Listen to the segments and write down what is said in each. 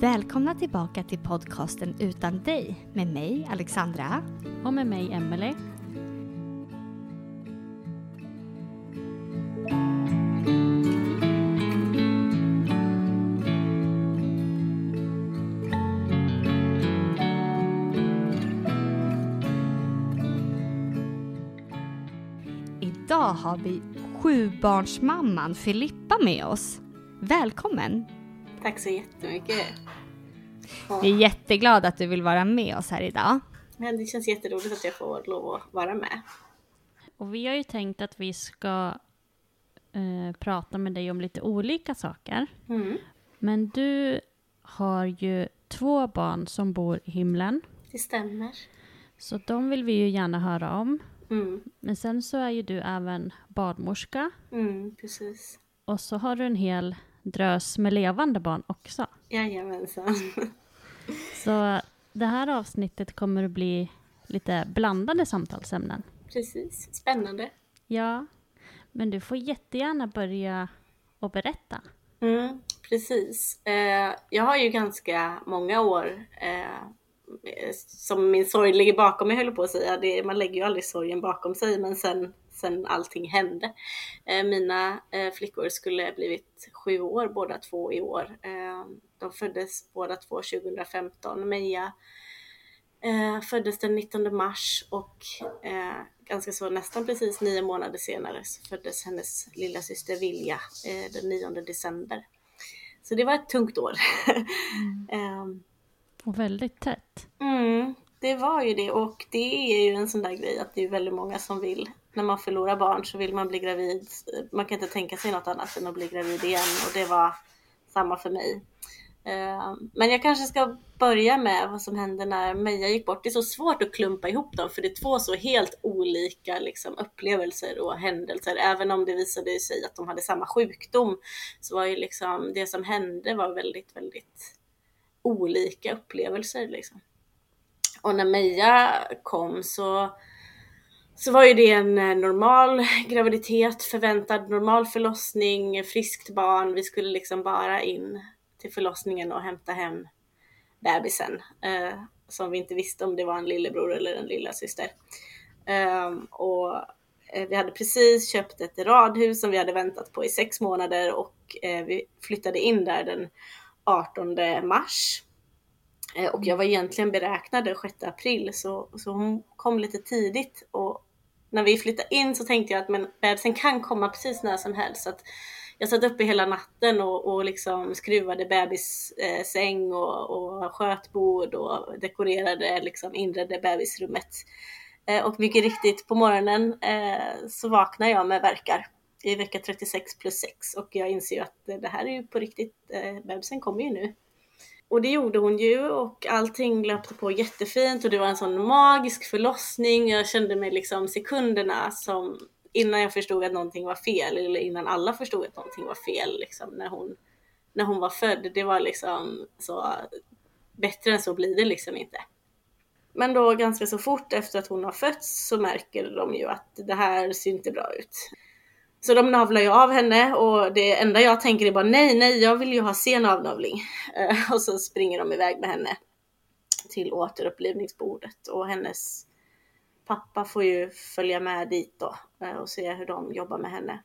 Välkomna tillbaka till podcasten Utan dig med mig Alexandra. Och med mig Emelie. Idag har vi sjubarnsmamman Filippa med oss. Välkommen! Tack så jättemycket. Vi är jätteglada att du vill vara med oss här idag. Men det känns jätteroligt att jag får lov att vara med. Och vi har ju tänkt att vi ska eh, prata med dig om lite olika saker. Mm, Men du har ju två barn som bor i himlen. det stämmer. Så de vill vi ju gärna höra om. Mm, Men sen så är ju du även barnmorska. mm, precis. Och så har du en hel drös med levande barn också. Jajamensan. Så det här avsnittet kommer att bli lite blandade samtalsämnen. precis. Spännande. Ja, men du får jättegärna börja och berätta. Mm, precis. Eh, jag har ju ganska många år eh, som min sorg ligger bakom mig, höll på att säga. Man lägger ju aldrig sorgen bakom sig, men sen, sen allting hände. Eh, mina eh, flickor skulle blivit sju år båda två i år. Eh, de föddes båda två 2015. Meja föddes den 19 mars och ganska så nästan precis nio månader senare så föddes hennes lilla syster Vilja den 9 december. Så det var ett tungt år. Ehm, Och väldigt tätt. Mm, det var ju det och det är ju en sån där grej att det är väldigt många som vill. När man förlorar barn så vill man bli gravid. Man kan inte tänka sig något annat än att bli gravid igen och det var samma för mig. Eh, men jag kanske ska börja med vad som hände när Meja gick bort. Det är så svårt att klumpa ihop dem för det är två så helt olika liksom, upplevelser och händelser. Även om det visade sig att de hade samma sjukdom så var ju liksom det som hände var väldigt, väldigt olika upplevelser liksom. Och när Meja kom så, så var ju det en eh, normal graviditet, förväntad normal förlossning, friskt barn. Vi skulle liksom bara in till förlossningen och hämta hem bebisen. Eh, som vi inte visste om det var en lillebror eller en lilla syster. Eh, och eh, vi hade precis köpt ett radhus som vi hade väntat på i sex månader och eh, vi flyttade in där den 18 mars. Eh, och jag var egentligen beräknad den 6 april så, så hon kom lite tidigt och när vi flyttade in så tänkte jag att men bebisen kan komma precis när som helst. Så att jag satt uppe hela natten och, och liksom skruvade bebissäng eh, och, och skötbord och dekorerade, liksom inredde bebisrummet. Eh, och mycket riktigt på morgonen eh, så vaknar jag med verkar i vecka 36 plus 6 och jag inser ju att det här är ju på riktigt, eh, bebisen kommer ju nu. Och det gjorde hon ju och allting löpte på jättefint och det var en sån magisk förlossning. Jag kände mig liksom sekunderna som innan jag förstod att någonting var fel eller innan alla förstod att någonting var fel liksom när hon, när hon var född. Det var liksom så, bättre än så blir det liksom inte. Men då ganska så fort efter att hon har fötts så märker de ju att det här ser inte bra ut. Så de navlar ju av henne och det enda jag tänker är bara nej, nej, jag vill ju ha sen avnavling. Eh, och så springer de iväg med henne till återupplivningsbordet och hennes pappa får ju följa med dit då eh, och se hur de jobbar med henne.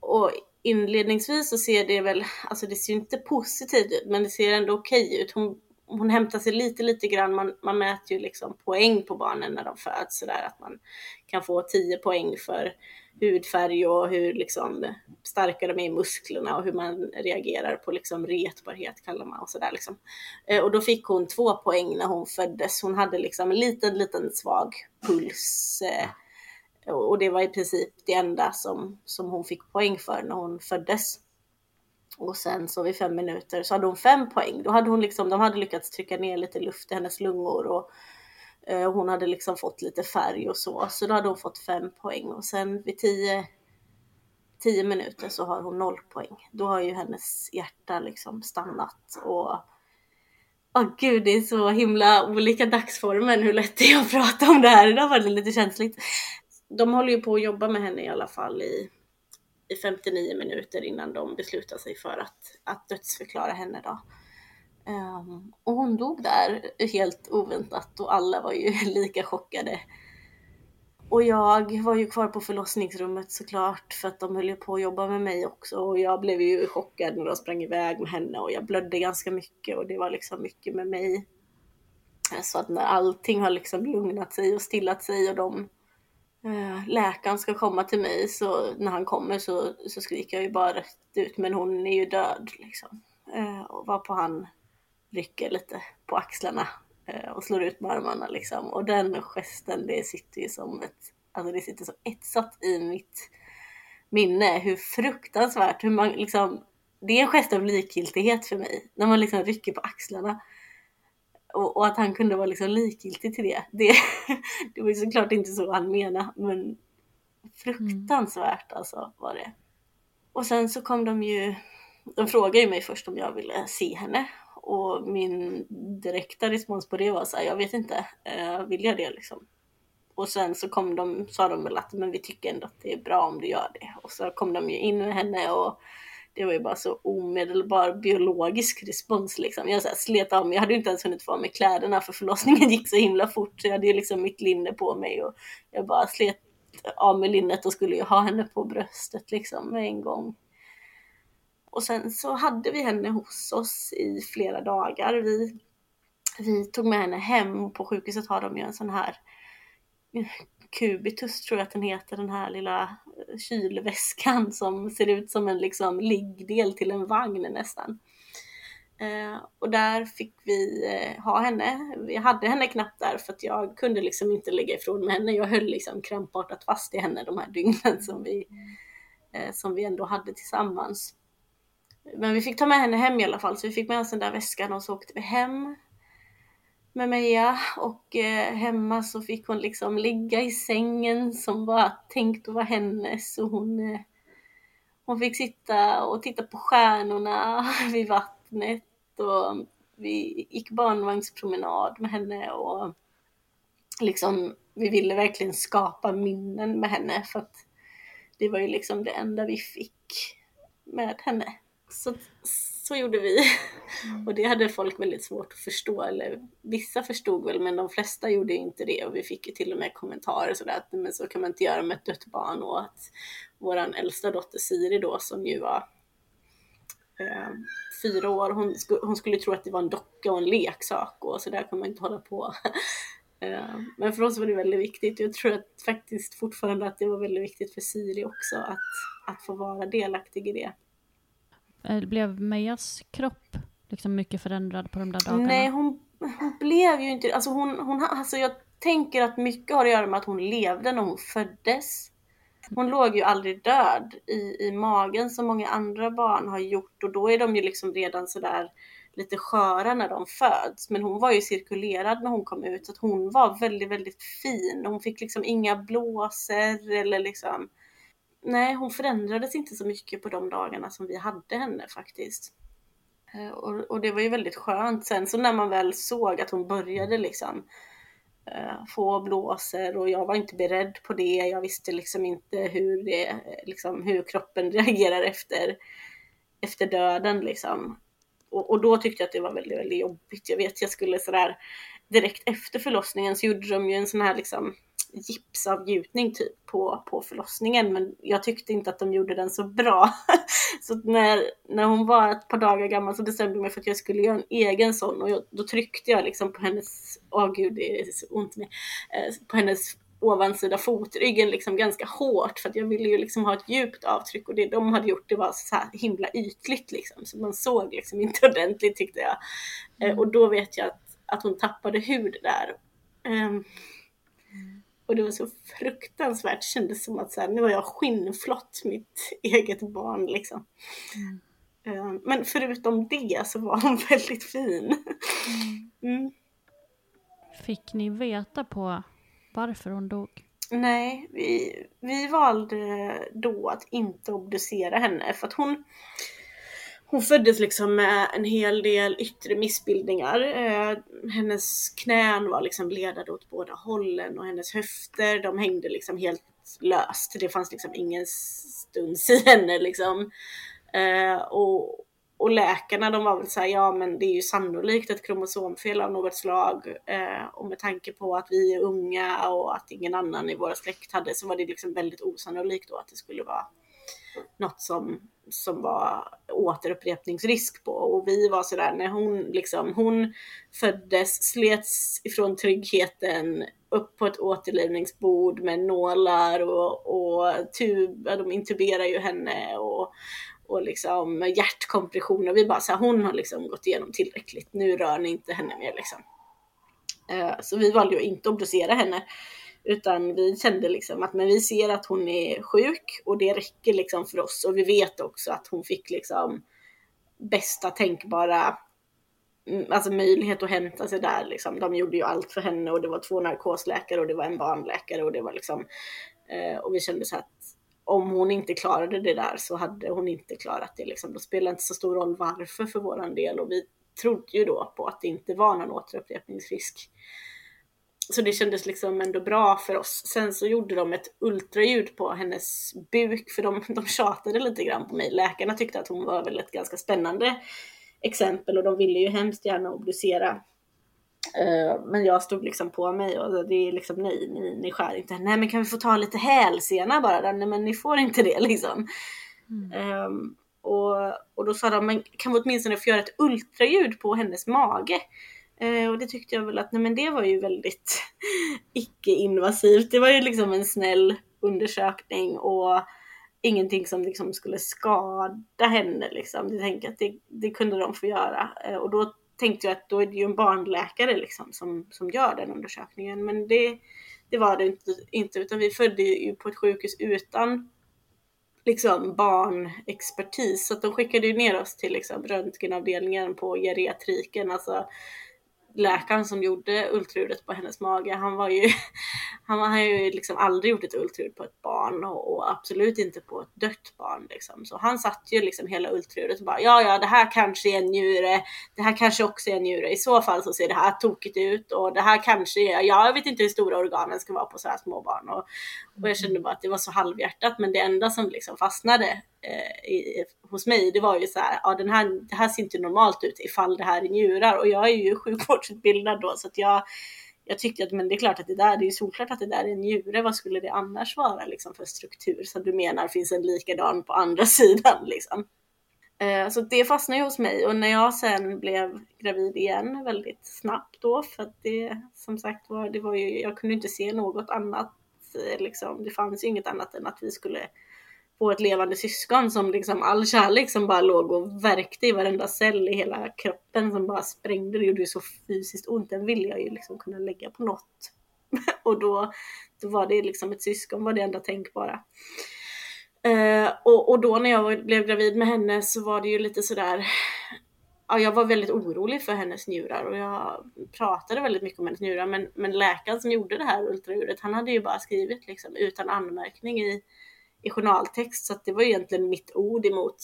Och inledningsvis så ser det väl, alltså det ser ju inte positivt ut, men det ser ändå okej ut. Hon, hon hämtar sig lite, lite grann. Man, man mäter ju liksom poäng på barnen när de föds sådär att man kan få 10 poäng för hudfärg och hur liksom starka de är i musklerna och hur man reagerar på liksom retbarhet kallar man och sådär liksom. Eh, och då fick hon två poäng när hon föddes. Hon hade liksom en liten, liten svag puls eh, och det var i princip det enda som, som hon fick poäng för när hon föddes. Och sen så vid fem minuter så hade hon fem poäng. Då hade hon liksom, de hade lyckats trycka ner lite luft i hennes lungor och eh, hon hade liksom fått lite färg och så. Så då hade hon fått fem poäng och sen vid tio, tio minuter så har hon noll poäng. Då har ju hennes hjärta liksom stannat och Åh oh, gud, det är så himla olika dagsformer hur lätt det är att prata om det här. Idag var det lite känsligt de håller ju på att jobba med henne i alla fall i, i 59 minuter innan de beslutar sig för att, att dödsförklara henne då. Um, och hon dog där helt oväntat och alla var ju lika chockade. Och jag var ju kvar på förlossningsrummet såklart för att de höll ju på att jobba med mig också och jag blev ju chockad när de sprang iväg med henne och jag blödde ganska mycket och det var liksom mycket med mig. Så att när allting har liksom lugnat sig och stillat sig och de Eh, läkaren ska komma till mig så när han kommer så, så skriker jag ju bara rätt ut men hon är ju död liksom. Eh, och varpå han rycker lite på axlarna eh, och slår ut med armarna liksom. Och den gesten det sitter ju som ett, alltså det sitter så etsat i mitt minne hur fruktansvärt, hur man liksom, det är en gest av likgiltighet för mig när man liksom rycker på axlarna och, och, att han kunde vara liksom likgiltig till det. Det, det var ju såklart inte så han menade, men fruktansvärt alltså var det. Och sen så kom de ju, de frågade ju mig först om jag ville se henne och min direkta respons på det var så här, jag vet inte, eh, vill jag det liksom? Och sen så kom de, sa de väl att men vi tycker ändå att det är bra om du gör det. Och så kom de ju in med henne och det var ju bara så omedelbar biologisk respons liksom. Jag så här slet av mig, jag hade ju inte ens hunnit få av mig kläderna för förlossningen gick så himla fort så jag hade ju liksom mitt linne på mig och jag bara slet av mig linnet och skulle ju ha henne på bröstet liksom med en gång. Och sen så hade vi henne hos oss i flera dagar. Vi, vi tog med henne hem och på sjukhuset har de ju en sån här Kubitus tror jag att den heter, den här lilla eh, kylväskan som ser ut som en liksom liggdel till en vagn nästan. Eh, och där fick vi eh, ha henne. Vi hade henne knappt där för att jag kunde liksom inte lägga ifrån mig henne. Jag höll liksom krampartat fast i henne de här dygnen som vi, som vi ändå hade tillsammans. Men vi fick ta med henne hem i alla fall, så vi fick med oss den där väskan och så åkte vi hem med Meja och eh, hemma så fick hon liksom ligga i sängen som var tänkt att vara hennes och hon, eh, hon fick sitta och titta på stjärnorna vid vattnet och vi gick barnvagnspromenad med henne och liksom vi ville verkligen skapa minnen med henne för att det var ju liksom det enda vi fick med henne. Så så gjorde vi. Mm. Och det hade folk väldigt svårt att förstå, eller vissa förstod väl men de flesta gjorde inte det och vi fick ju till och med kommentarer sådär att men så kan man inte göra med ett dött barn och att våran äldsta dotter Siri då som ju var eh, fyra år, hon, sk hon skulle tro att det var en docka och en leksak och så där kan man inte hålla på. eh, men för oss var det väldigt viktigt. Jag tror att faktiskt fortfarande att det var väldigt viktigt för Siri också att, att få vara delaktig i det. Eh, blev Mejas kropp liksom mycket förändrad på de där dagarna? Nej, hon, hon blev ju inte alltså hon, hon, alltså jag tänker att mycket har att göra med att hon levde när hon föddes. Hon låg ju aldrig död i, i magen som många andra barn har gjort och då är de ju liksom redan sådär lite sköra när de föds. Men hon var ju cirkulerad när hon kom ut så att hon var väldigt, väldigt fin. Hon fick liksom inga blåser eller liksom nej, hon förändrades inte så mycket på de dagarna som vi hade henne faktiskt. Eh, och, och, det var ju väldigt skönt. Sen så när man väl såg att hon började liksom eh, få blåsor och jag var inte beredd på det. Jag visste liksom inte hur, det, liksom, hur kroppen reagerar efter, efter döden liksom. Och, och då tyckte jag att det var väldigt, väldigt jobbigt. Jag vet, jag skulle sådär direkt efter förlossningen så gjorde de ju en sån här liksom gipsavgjutning typ på, på förlossningen men jag tyckte inte att de gjorde den så bra. så när, när hon var ett par dagar gammal så bestämde jag mig för att jag skulle göra en egen sån och jag, då tryckte jag liksom på hennes, åh oh gud det är så ont med, eh, på hennes ovansida fotryggen liksom ganska hårt för att jag ville ju liksom ha ett djupt avtryck och det de hade gjort det var så här himla ytligt liksom så man såg liksom inte ordentligt tyckte jag. Eh, mm. och då vet jag att, att hon tappade hud där. Um, och det var så fruktansvärt, kändes som att så här, nu har jag skinnflott mitt eget barn liksom. Mm. Men förutom det så var hon väldigt fin. Mm. Fick ni veta på varför hon dog? Nej, vi, vi valde då att inte obducera henne för att hon hon föddes liksom med en hel del yttre missbildningar. Eh, hennes knän var liksom ledade åt båda hållen och hennes höfter de hängde liksom helt löst. Det fanns liksom ingen stuns i henne liksom. Eh, och, och läkarna de var väl såhär, ja men det är ju sannolikt ett kromosomfel av något slag. Eh, och med tanke på att vi är unga och att ingen annan i våra släkt hade så var det liksom väldigt osannolikt då att det skulle vara något som, som var återupprepningsrisk på. Och vi var sådär när hon liksom, hon föddes, slets ifrån tryggheten upp på ett återlivningsbord med nålar och, och tub, de intuberar ju henne och, och liksom hjärtkompressioner. Vi bara så här, hon har liksom gått igenom tillräckligt, nu rör ni inte henne mer liksom. Uh, så vi valde ju att inte obducera henne. Utan vi kände liksom att men vi ser att hon är sjuk och det räcker liksom för oss. Och vi vet också att hon fick liksom bästa tänkbara mm, alltså möjlighet att hämta sig där. Liksom. De gjorde ju allt för henne och det var två narkosläkare och det var en barnläkare och det var liksom eh, och vi kände så att om hon inte klarade det där så hade hon inte klarat det. Liksom. Då spelar inte så stor roll varför för våran del och vi trodde ju då på att det inte var någon återupprepningsrisk. Så det kändes liksom ändå bra för oss. Sen så gjorde de ett ultraljud på hennes buk för de, de tjatade lite grann på mig. Läkarna tyckte att hon var väl ett ganska spännande exempel och de ville ju hemskt gärna obducera. Uh, men jag stod liksom på mig och det är liksom nej, ni, ni skär inte. Nej men kan vi få ta lite hälsena bara? Nej men ni får inte det liksom. Mm. Um, och, och då sa de, men kan vi åtminstone få göra ett ultraljud på hennes mage? Eh, och det tyckte jag väl att nej, men det var ju väldigt icke-invasivt. Det var ju liksom en snäll undersökning och ingenting som liksom skulle skada henne. Liksom. Jag tänkte att det, det kunde de få göra. Eh, och då tänkte jag att då är det ju en barnläkare liksom som, som gör den undersökningen. Men det, det var det inte, inte, utan vi födde ju på ett sjukhus utan liksom barnexpertis. Så att de skickade ju ner oss till liksom röntgenavdelningen på geriatriken, alltså läkaren som gjorde ultraljudet på hennes mage, han var ju, han har ju liksom aldrig gjort ett ultraljud på ett barn och, och, absolut inte på ett dött barn liksom. Så han satt ju liksom hela ultraljudet och bara, ja, ja, det här kanske är en njure, det här kanske också är en njure, i så fall så ser det här tokigt ut och det här kanske är, ja, jag vet inte hur stora organen ska vara på så här små barn. Och, och jag kände bara att det var så halvhjärtat, men det enda som liksom fastnade eh, i, hos mig, det var ju så här, ja den här, det här ser inte normalt ut ifall det här är njurar. Och jag är ju sjukvårdsutbildad då så att jag jag tyckte att men det är klart att det där, det är ju solklart att det där är en njure, vad skulle det annars vara liksom för struktur? Som du menar finns en likadan på andra sidan liksom. Eh, så det fastnade ju hos mig. Och när jag sen blev gravid igen väldigt snabbt då för att det som sagt var, det var ju, jag kunde inte se något annat eh, liksom, det fanns ju inget annat än att vi skulle få ett levande syskon som liksom all kärlek som bara låg och värkte i varenda cell i hela kroppen som bara sprängde. Det gjorde ju så fysiskt ont. Den ville jag ju liksom kunna lägga på något. och då, då var det liksom ett syskon var det enda tänkbara. Uh, och, och då när jag blev gravid med henne så var det ju lite sådär ja, jag var väldigt orolig för hennes njurar och jag pratade väldigt mycket om hennes njurar men, men läkaren som gjorde det här ultraljudet han hade ju bara skrivit liksom utan anmärkning i i journaltext så att det var egentligen mitt ord emot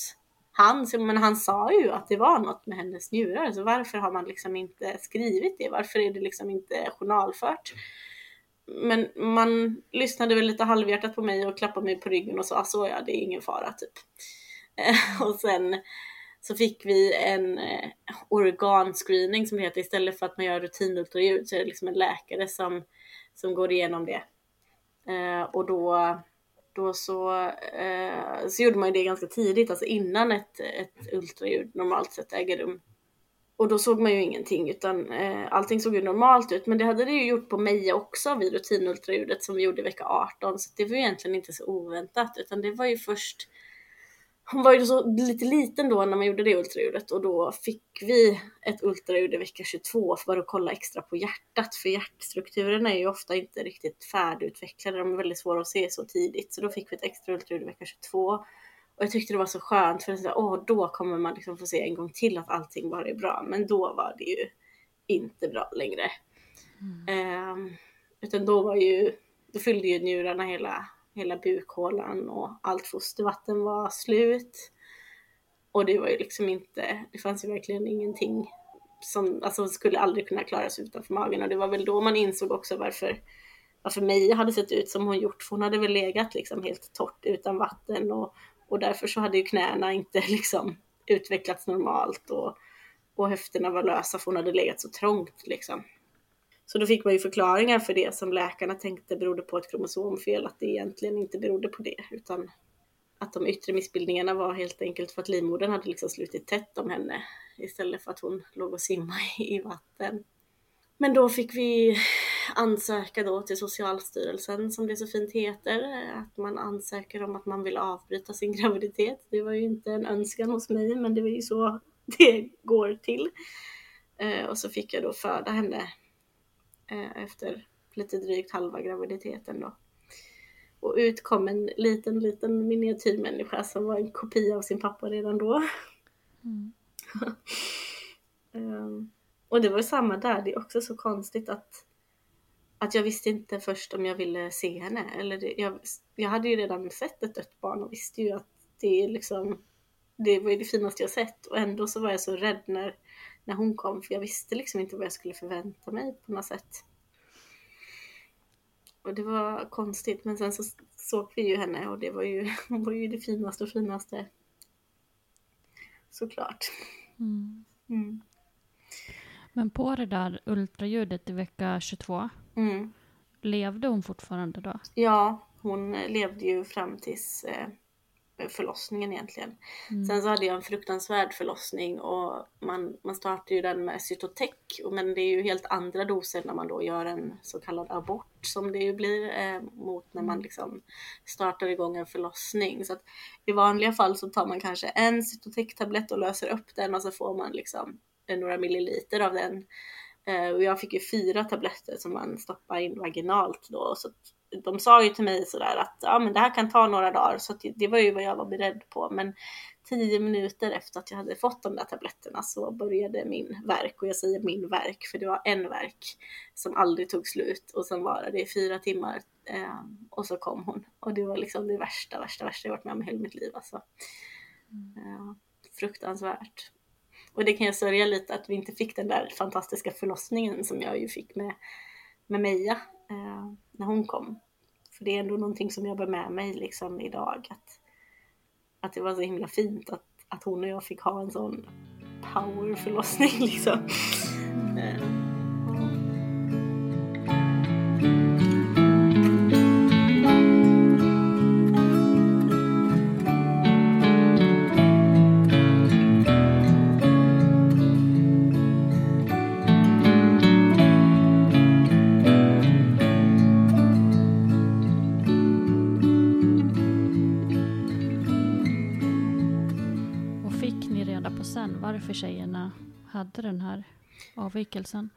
han, men han sa ju att det var något med hennes njurar, så varför har man liksom inte skrivit det? Varför är det liksom inte journalfört? Men man lyssnade väl lite halvhjärtat på mig och klappade mig på ryggen och sa så ja, det är ingen fara typ. Eh, och sen så fick vi en eh, organscreening som det heter. Istället för att man gör rutinultraljud så är det liksom en läkare som, som går igenom det. Eh, och då, då så, eh, så gjorde man ju det ganska tidigt, alltså innan ett, ett ultraljud normalt sett äger rum. Och då såg man ju ingenting utan eh, allting såg ju normalt ut. Men det hade det ju gjort på Meja också vid rutinultraljudet som vi gjorde i vecka 18. Så det var ju egentligen inte så oväntat utan det var ju först hon var ju så lite liten då när man gjorde det ultraljudet och då fick vi ett ultraljud i vecka 22 för att kolla extra på hjärtat för hjärtstrukturerna är ju ofta inte riktigt färdigutvecklade, de är väldigt svåra att se så tidigt så då fick vi ett extra ultraljud i vecka 22 och jag tyckte det var så skönt för att åh, då kommer man liksom få se en gång till att allting bara är bra men då var det ju inte bra längre. Mm. Um, utan då var ju, då fyllde ju njurarna hela hela bukhålan och allt fostervatten var slut. Och det var ju liksom inte, det fanns ju verkligen ingenting som alltså, skulle aldrig kunna klaras utanför magen och det var väl då man insåg också varför varför Meja hade sett ut som hon gjort, för hon hade väl legat liksom helt torrt utan vatten och, och därför så hade ju knäna inte liksom utvecklats normalt och, och höfterna var lösa för hon hade legat så trångt liksom. Så då fick man ju förklaringar för det som läkarna tänkte berodde på ett kromosomfel, att det egentligen inte berodde på det, utan att de yttre missbildningarna var helt enkelt för att livmodern hade liksom slutit tätt om henne istället för att hon låg och simmade i vatten. Men då fick vi ansöka då till Socialstyrelsen som det så fint heter, att man ansöker om att man vill avbryta sin graviditet. Det var ju inte en önskan hos mig, men det var ju så det går till. Eh, och så fick jag då föda henne efter lite drygt halva graviditeten då. Och ut kom en liten, liten miniatyrmänniska som var en kopia av sin pappa redan då. Mm. um, och det var samma där, det är också så konstigt att, att jag visste inte först om jag ville se henne. Eller det, jag, jag hade ju redan sett ett dött barn och visste ju att det är liksom det var ju det finaste jag sett och ändå så var jag så rädd när när hon kom för jag visste liksom inte vad jag skulle förvänta mig på något sätt. Och det var konstigt men sen så såg vi ju henne och det var ju, hon var ju det finaste och finaste. Såklart. Mm. Mm. Men på det där ultraljudet i vecka 22, mm. levde hon fortfarande då? Ja, hon levde ju fram tills eh, förlossningen egentligen. Mm. Sen så hade jag en fruktansvärd förlossning och man, man startade ju den med cytotec men det är ju helt andra doser när man då gör en så kallad abort som det ju blir eh, mot när man mm. liksom startar igång en förlossning. Så att i vanliga fall så tar man kanske en cytotec-tablett och löser upp den och så får man liksom några milliliter av den. Eh, och jag fick ju fyra tabletter som man stoppar in vaginalt då. Så de sa ju till mig sådär att ja, men det här kan ta några dagar, så det, det var ju vad jag var beredd på. Men tio minuter efter att jag hade fått de där tabletterna så började min verk och jag säger min verk för det var en verk som aldrig tog slut och sen var det i fyra timmar eh, och så kom hon och det var liksom det värsta, värsta, värsta jag varit med om i hela mitt liv alltså. Eh, fruktansvärt. Och det kan jag sörja lite att vi inte fick den där fantastiska förlossningen som jag ju fick med, med Meja eh, när hon kom. För det är ändå någonting som jag bär med mig liksom idag. Att, att det var så himla fint att, att hon och jag fick ha en sån powerförlossning liksom. Eh. Hade den här avvikelsen.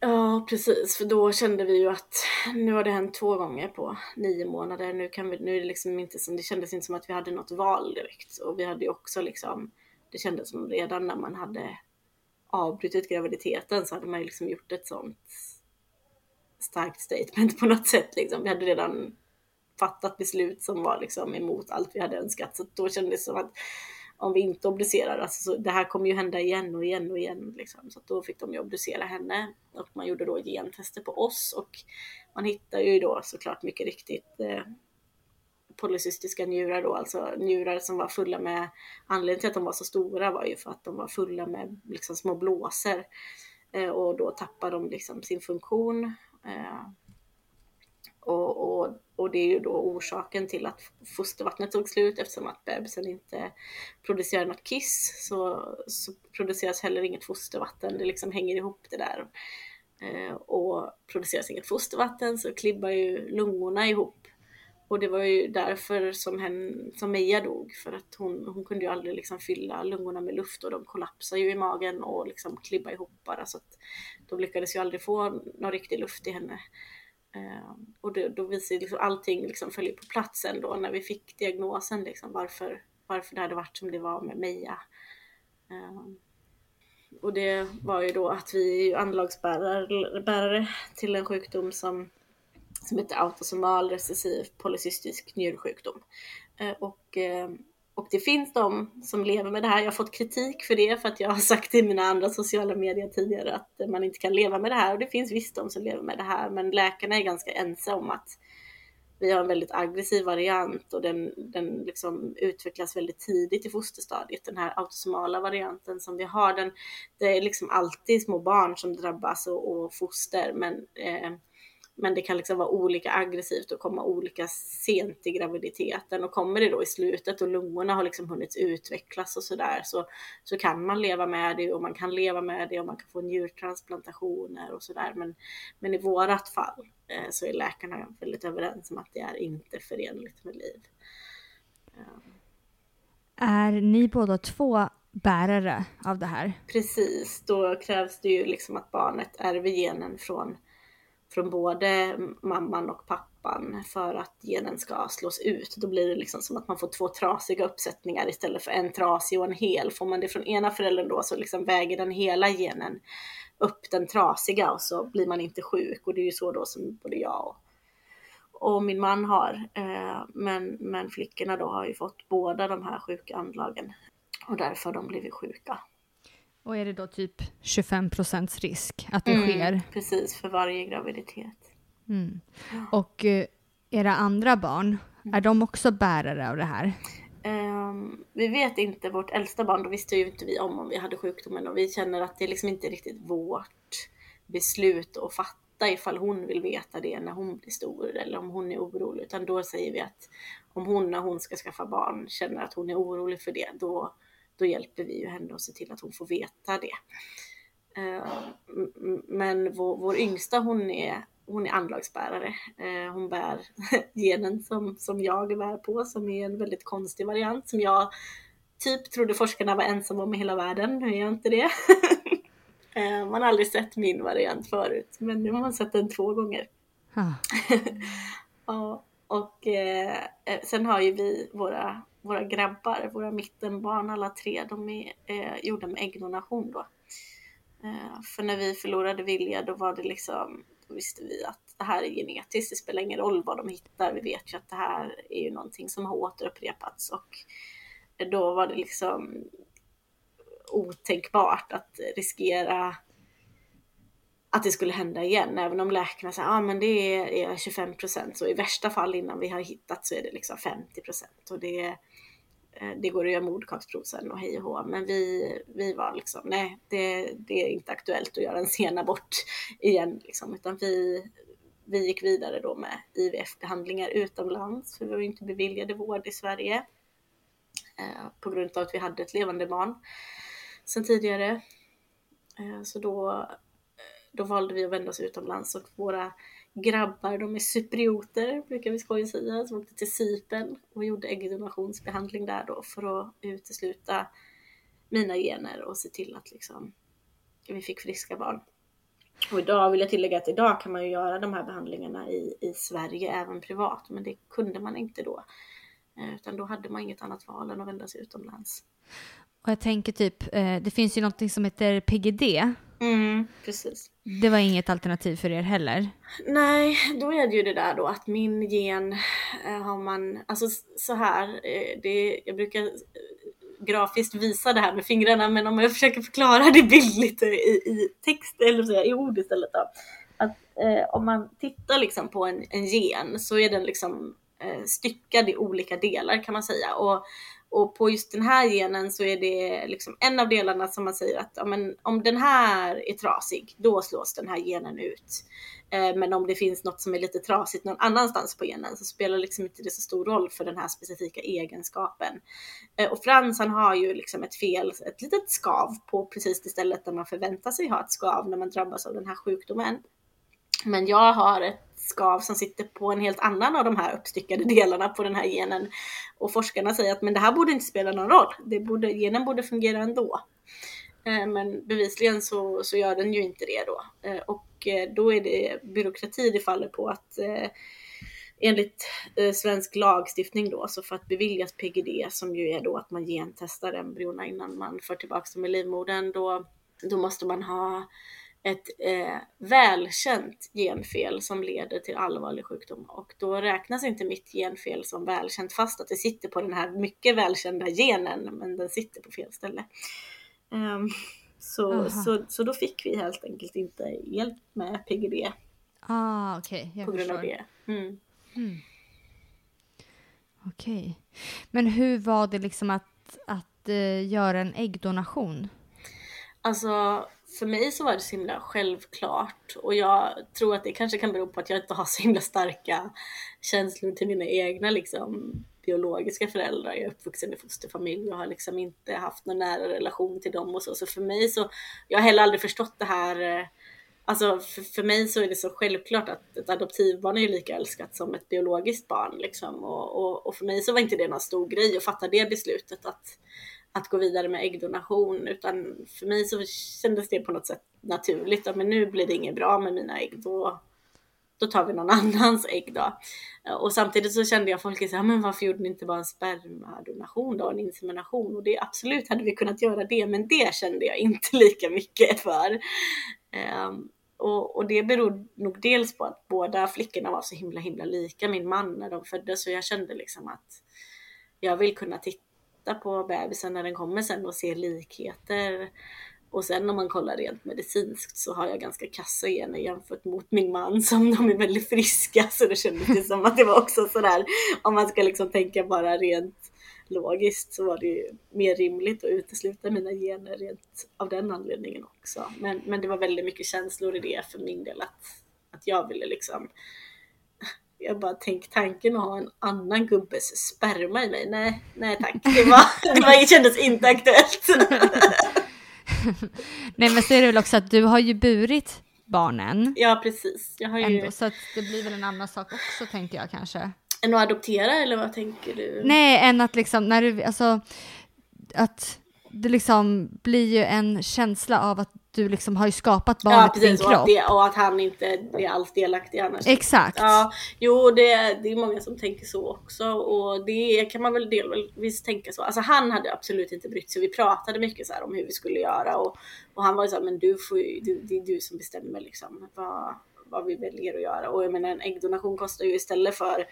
Ja, precis. För då kände vi ju att nu har det hänt två gånger på nio månader. Nu, kan vi, nu är det liksom inte som, det kändes inte som att vi hade något val direkt. Och vi hade ju också liksom, det kändes som redan när man hade avbrutit graviditeten så hade man ju liksom gjort ett sånt starkt statement på något sätt. Liksom. Vi hade redan fattat beslut som var liksom emot allt vi hade önskat. Så då kändes det som att om vi inte obducerar. Alltså, så det här kommer ju hända igen och igen och igen. Liksom. Så då fick de ju obducera henne och man gjorde då gentester på oss och man hittar ju då såklart mycket riktigt eh, polycystiska njurar då, alltså njurar som var fulla med, anledningen till att de var så stora var ju för att de var fulla med liksom små blåsor eh, och då tappar de liksom sin funktion. Eh, och, och, och det är ju då orsaken till att fostervattnet tog slut eftersom att bebisen inte producerar något kiss så, så produceras heller inget fostervatten. Det liksom hänger ihop det där. Eh, och produceras inget fostervatten så klibbar ju lungorna ihop. Och det var ju därför som, hen, som Meja dog, för att hon, hon kunde ju aldrig liksom fylla lungorna med luft och de kollapsade ju i magen och liksom klibba ihop bara så att de lyckades ju aldrig få någon riktig luft i henne. Ehm, och det, då visade liksom allting liksom följer på plats ändå när vi fick diagnosen liksom varför, varför det hade varit som det var med Meja. Ehm, och det var ju då att vi är anlagsbärare till en sjukdom som, som heter autosomal recessiv polycystisk njursjukdom. Ehm, och och det finns de som lever med det här. Jag har fått kritik för det för att jag har sagt i mina andra sociala medier tidigare att man inte kan leva med det här. Och det finns visst de som lever med det här. Men läkarna är ganska ense om att vi har en väldigt aggressiv variant och den, den liksom utvecklas väldigt tidigt i fosterstadiet. Den här autosomala varianten som vi har, den, det är liksom alltid små barn som drabbas och, och foster. Men eh, men det kan liksom vara olika aggressivt och komma olika sent i graviditeten och kommer det då i slutet och lungorna har liksom hunnit utvecklas och sådär så, så kan man leva med det och man kan leva med det och man kan få njurtransplantationer och sådär. Men, men i vårat fall eh, så är läkarna väldigt överens om att det är inte förenligt med liv. Ja. Är ni båda två bärare av det här? Precis, då krävs det ju liksom att barnet ärver genen från från både mamman och pappan för att genen ska slås ut. Då blir det liksom som att man får två trasiga uppsättningar istället för en trasig och en hel. Får man det från ena föräldern då så liksom väger den hela genen upp den trasiga och så blir man inte sjuk. Och det är ju så då som både jag och, och min man har. Eh, men, men flickorna då har ju fått båda de här sjuka anlagen och därför har de blivit sjuka. Och är det då typ 25 procents risk att det mm, sker? Precis, för varje graviditet. Mm. Och uh, era andra barn, mm. är de också bärare av det här? Um, vi vet inte, vårt äldsta barn, då visste ju inte vi om om vi hade sjukdomen och vi känner att det är liksom inte riktigt vårt beslut att fatta ifall hon vill veta det när hon blir stor eller om hon är orolig. Utan då säger vi att om hon när hon ska skaffa barn känner att hon är orolig för det, då då hjälper vi ju henne och ser till att hon får veta det. Eh, men vår, vår yngsta hon är, hon är anlagsbärare. Eh, hon bär genen som, som jag bär på som är en väldigt konstig variant som jag typ trodde forskarna var ensamma om i hela världen. Nu är jag inte det. Eh, man har aldrig sett min variant förut men nu har man sett den två gånger. Ja, och sen har ju vi våra våra grabbar, våra mittenbarn alla tre, de är eh, gjorda med äggdonation då. Eh, för när vi förlorade Vilja då var det liksom, då visste vi att det här är genetiskt, det spelar ingen roll vad de hittar, vi vet ju att det här är ju någonting som har återupprepats och då var det liksom otänkbart att riskera att det skulle hända igen, även om läkarna säger att ah, men det är 25 procent, så i värsta fall innan vi har hittat så är det liksom 50 procent. Och det, Eh, det går att göra mordkaksprov sen och hej och hå. Men vi, vi var liksom, nej, det, det är inte aktuellt att göra en sen abort igen. Liksom, utan vi, vi gick vidare då med IVF-behandlingar utomlands, för vi var inte beviljade vård i Sverige eh, på grund av att vi hade ett levande barn sen tidigare. Eh, så då då valde vi att vända oss utomlands och våra grabbar, de är cyprioter brukar vi skoja säga, som åkte till Cypern och gjorde äggdonationsbehandling där då för att utesluta mina gener och se till att liksom vi fick friska barn. Och idag vill jag tillägga att idag kan man ju göra de här behandlingarna i, i Sverige även privat, men det kunde man inte då. Eh, utan då hade man inget annat val än att vända sig utomlands. Och jag tänker typ, eh, det finns ju något som heter PGD. Mm, precis. Det var inget alternativ för er heller? Nej, då är det ju det där då att min gen eh, har man, alltså så här, eh, det, jag brukar eh, grafiskt visa det här med fingrarna men om jag försöker förklara det bildligt i, i text eller så, i ord istället då. Att eh, om man tittar liksom på en, en gen så är den liksom eh, styckad i olika delar kan man säga. Och, och på just den här genen så är det liksom en av delarna som man säger att ja, men, om den här är trasig, då slås den här genen ut. Eh, men om det finns något som är lite trasigt någon annanstans på genen så spelar liksom inte det så stor roll för den här specifika egenskapen. Eh, och Frans han har ju liksom ett fel, ett litet skav på precis det stället där man förväntar sig ha ett skav när man drabbas av den här sjukdomen. Men jag har ett skav som sitter på en helt annan av de här uppstyckade delarna på den här genen. Och forskarna säger att men det här borde inte spela någon roll. Det borde, genen borde fungera ändå. Eh, men bevisligen så, så gör den ju inte det då. Eh, och eh, då är det byråkrati det faller på att enligt svensk lagstiftning då, så för att beviljas PGD som ju är då att man gentestar embryona innan man för tillbaka dem i livmodern, då, då måste man ha ett eh, välkänt genfel som leder till allvarlig sjukdom och då räknas inte mitt genfel som välkänt fast att det sitter på den här mycket välkända genen men den sitter på fel ställe. Um, så, så, så då fick vi helt enkelt inte hjälp med PGD. Ah, okej. Okay. På grund av det. Mm. Mm. Okej. Okay. Men hur var det liksom att, att uh, göra en äggdonation? Alltså för mig så var det så himla självklart och jag tror att det kanske kan bero på att jag inte har så himla starka känslor till mina egna liksom biologiska föräldrar. Jag är uppvuxen i fosterfamilj och har liksom inte haft någon nära relation till dem och så. Så för mig så, jag har heller aldrig förstått det här. Eh, alltså för, för mig så är det så självklart att ett adoptivbarn är ju lika älskat som ett biologiskt barn liksom. Och, och, och för mig så var inte det någon stor grej att fatta det beslutet att att gå vidare med äggdonation utan för mig så kändes det på något sätt naturligt. men nu blir det inget bra med mina ägg. Då, då tar vi någon annans ägg då. Och samtidigt så kände jag folk sa, men varför gjorde ni inte bara en spermadonation då, en insemination? Och det absolut hade vi kunnat göra det, men det kände jag inte lika mycket för. Um, och, och, det beror nog dels på att båda flickorna var så himla himla lika min man när de föddes så jag kände liksom att jag vill kunna titta titta på bebisen när den kommer sen och se likheter. Och sen om man kollar rent medicinskt så har jag ganska kassa gener jämfört mot min man som de är väldigt friska så det kändes ju som att det var också sådär om man ska liksom tänka bara rent logiskt så var det ju mer rimligt att utesluta mina gener rent av den anledningen också. Men, men det var väldigt mycket känslor i det för min del att, att jag ville liksom jag bara tänk tanken att ha en annan gubbes sperma i mig. Nej, nej tack. Det, var, det, var, kändes inte aktuellt. nej men så är det väl också att du har ju burit barnen. Ja precis. Jag har ju... Ändå, så det blir väl en annan sak också tänker jag kanske. Än att adoptera eller vad tänker du? Nej, än att liksom när du, alltså att det liksom blir ju en känsla av att du liksom har ju skapat barnet ja, precis, din kropp. Och att, det, och att han inte är alls delaktig annars. Exakt. Ja, jo det, det är många som tänker så också och det kan man väl delvis tänka så. Alltså han hade absolut inte brytt sig. Vi pratade mycket så om hur vi skulle göra och, och han var ju så här, men du får ju, du, det är du som bestämmer liksom vad, vad vi väljer att göra. Och jag menar en äggdonation kostar ju istället för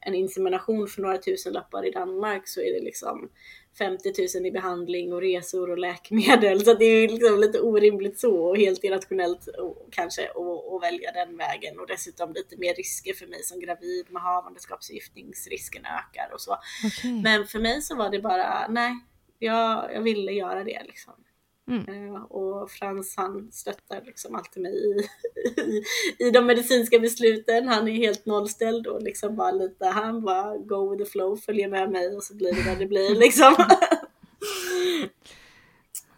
en insemination för några tusen lappar i Danmark så är det liksom 50 000 i behandling och resor och läkemedel. Så det är ju liksom lite orimligt så och helt irrationellt och, kanske att välja den vägen och dessutom lite mer risker för mig som gravid med havandeskapsförgiftningsrisken ökar och så. Okay. Men för mig så var det bara nej, jag, jag ville göra det liksom. Mm. Eh, och Frans han stöttar liksom alltid mig i, i, i de medicinska besluten. Han är helt nollställd och liksom bara lite, han bara go with the flow, följer med mig och så blir det vad det blir liksom.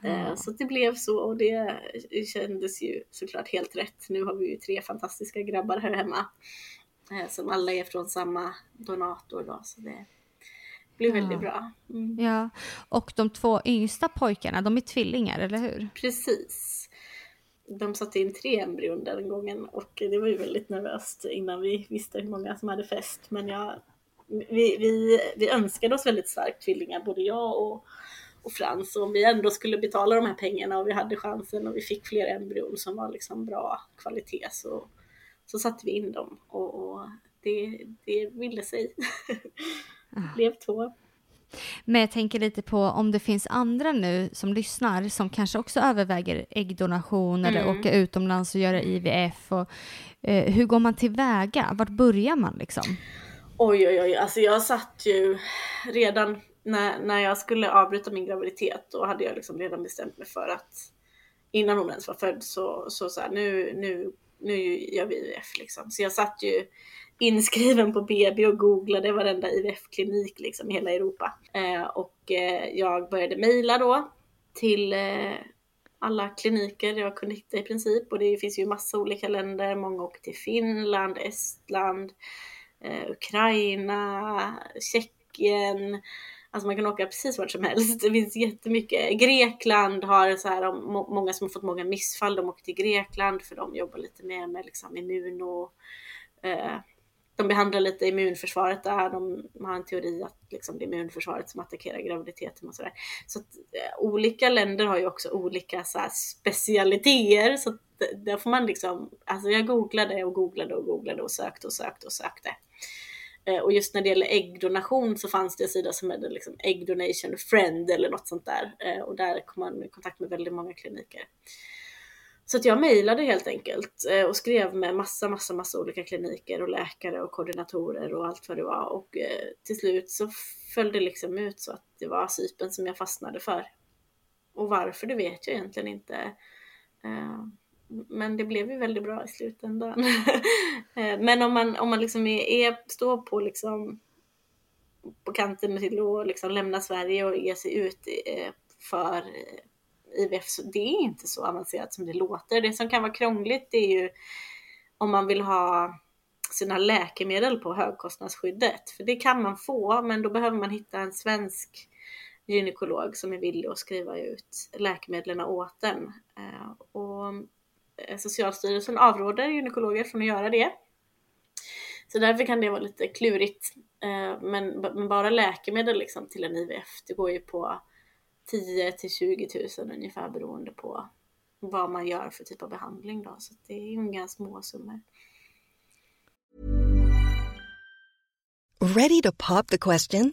Mm. Så det blev så och det kändes ju såklart helt rätt. Nu har vi ju tre fantastiska grabbar här hemma eh, som alla är från samma donator då. Så det, blev ja. väldigt bra. Mm. Ja, och de två yngsta pojkarna, de är tvillingar, eller hur? Precis. De satte in tre embryon den gången och det var ju väldigt nervöst innan vi visste hur många som hade fäst. Men jag, vi, vi, vi önskade oss väldigt starkt tvillingar, både jag och, och Frans. Och om vi ändå skulle betala de här pengarna och vi hade chansen och vi fick fler embryon som var liksom bra kvalitet så, så satte vi in dem. Och, och det, det ville sig. Det blev två. Men jag tänker lite på om det finns andra nu som lyssnar som kanske också överväger äggdonation eller Mm. åka utomlands och göra IVF. Och, eh, hur går man tillväga? Vart börjar man liksom? Oj oj oj, alltså jag satt ju redan när, när jag skulle avbryta min graviditet då hade jag liksom redan bestämt mig för att innan hon ens var född så, så, så här, nu, nu, nu gör vi IVF liksom. Så jag satt ju inskriven på BB och googlade varenda IVF-klinik liksom i hela Europa. Eh, och eh, jag började mejla då till eh, alla kliniker jag kunde hitta i princip och det finns ju massa olika länder. Många åker till Finland, Estland, eh, Ukraina, Tjeckien. Alltså man kan åka precis vart som helst. Det finns jättemycket. Grekland har så här, många som har fått många missfall, de åker till Grekland för de jobbar lite mer med liksom immun och eh, de behandlar lite immunförsvaret där. De har en teori att liksom, det är immunförsvaret som attackerar graviditeten och sådär. Så att, eh, olika länder har ju också olika så här, specialiteter. Så att, där får man liksom, alltså jag googlade och googlade och googlade och sökte och sökte och sökte. Eh, och just när det gäller äggdonation så fanns det en sida som hette liksom Egg Donation Friend eller något sånt där. Eh, och där kom man i kontakt med väldigt många kliniker. Så att jag mejlade helt enkelt eh, och skrev med massa, massa, massa olika kliniker och läkare och koordinatorer och allt vad det var. Och till slut så föll det liksom ut så att det var sypen som jag fastnade för. Och varför det vet jag egentligen inte. Men det blev ju väldigt bra i slutändan. Eh, Men om man, om man liksom är, är, står på liksom på kanten till att liksom lämna Sverige och ge sig ut eh, för eh, IVF, så det är inte så avancerat som det låter. Det som kan vara krångligt det är ju om man vill ha sina läkemedel på högkostnadsskyddet. För det kan man få, men då behöver man hitta en svensk gynekolog som är villig att skriva ut läkemedlen åt den. Eh, Och Eh, Socialstyrelsen avråder gynekologer från att göra det. Så därför kan det vara lite klurigt. Eh, men, men bara läkemedel liksom till en IVF, det går ju på 10 till 20 000 ungefär beroende på vad man gör för typ av behandling då. Så det är ju inga små summor. Ready to pop the question?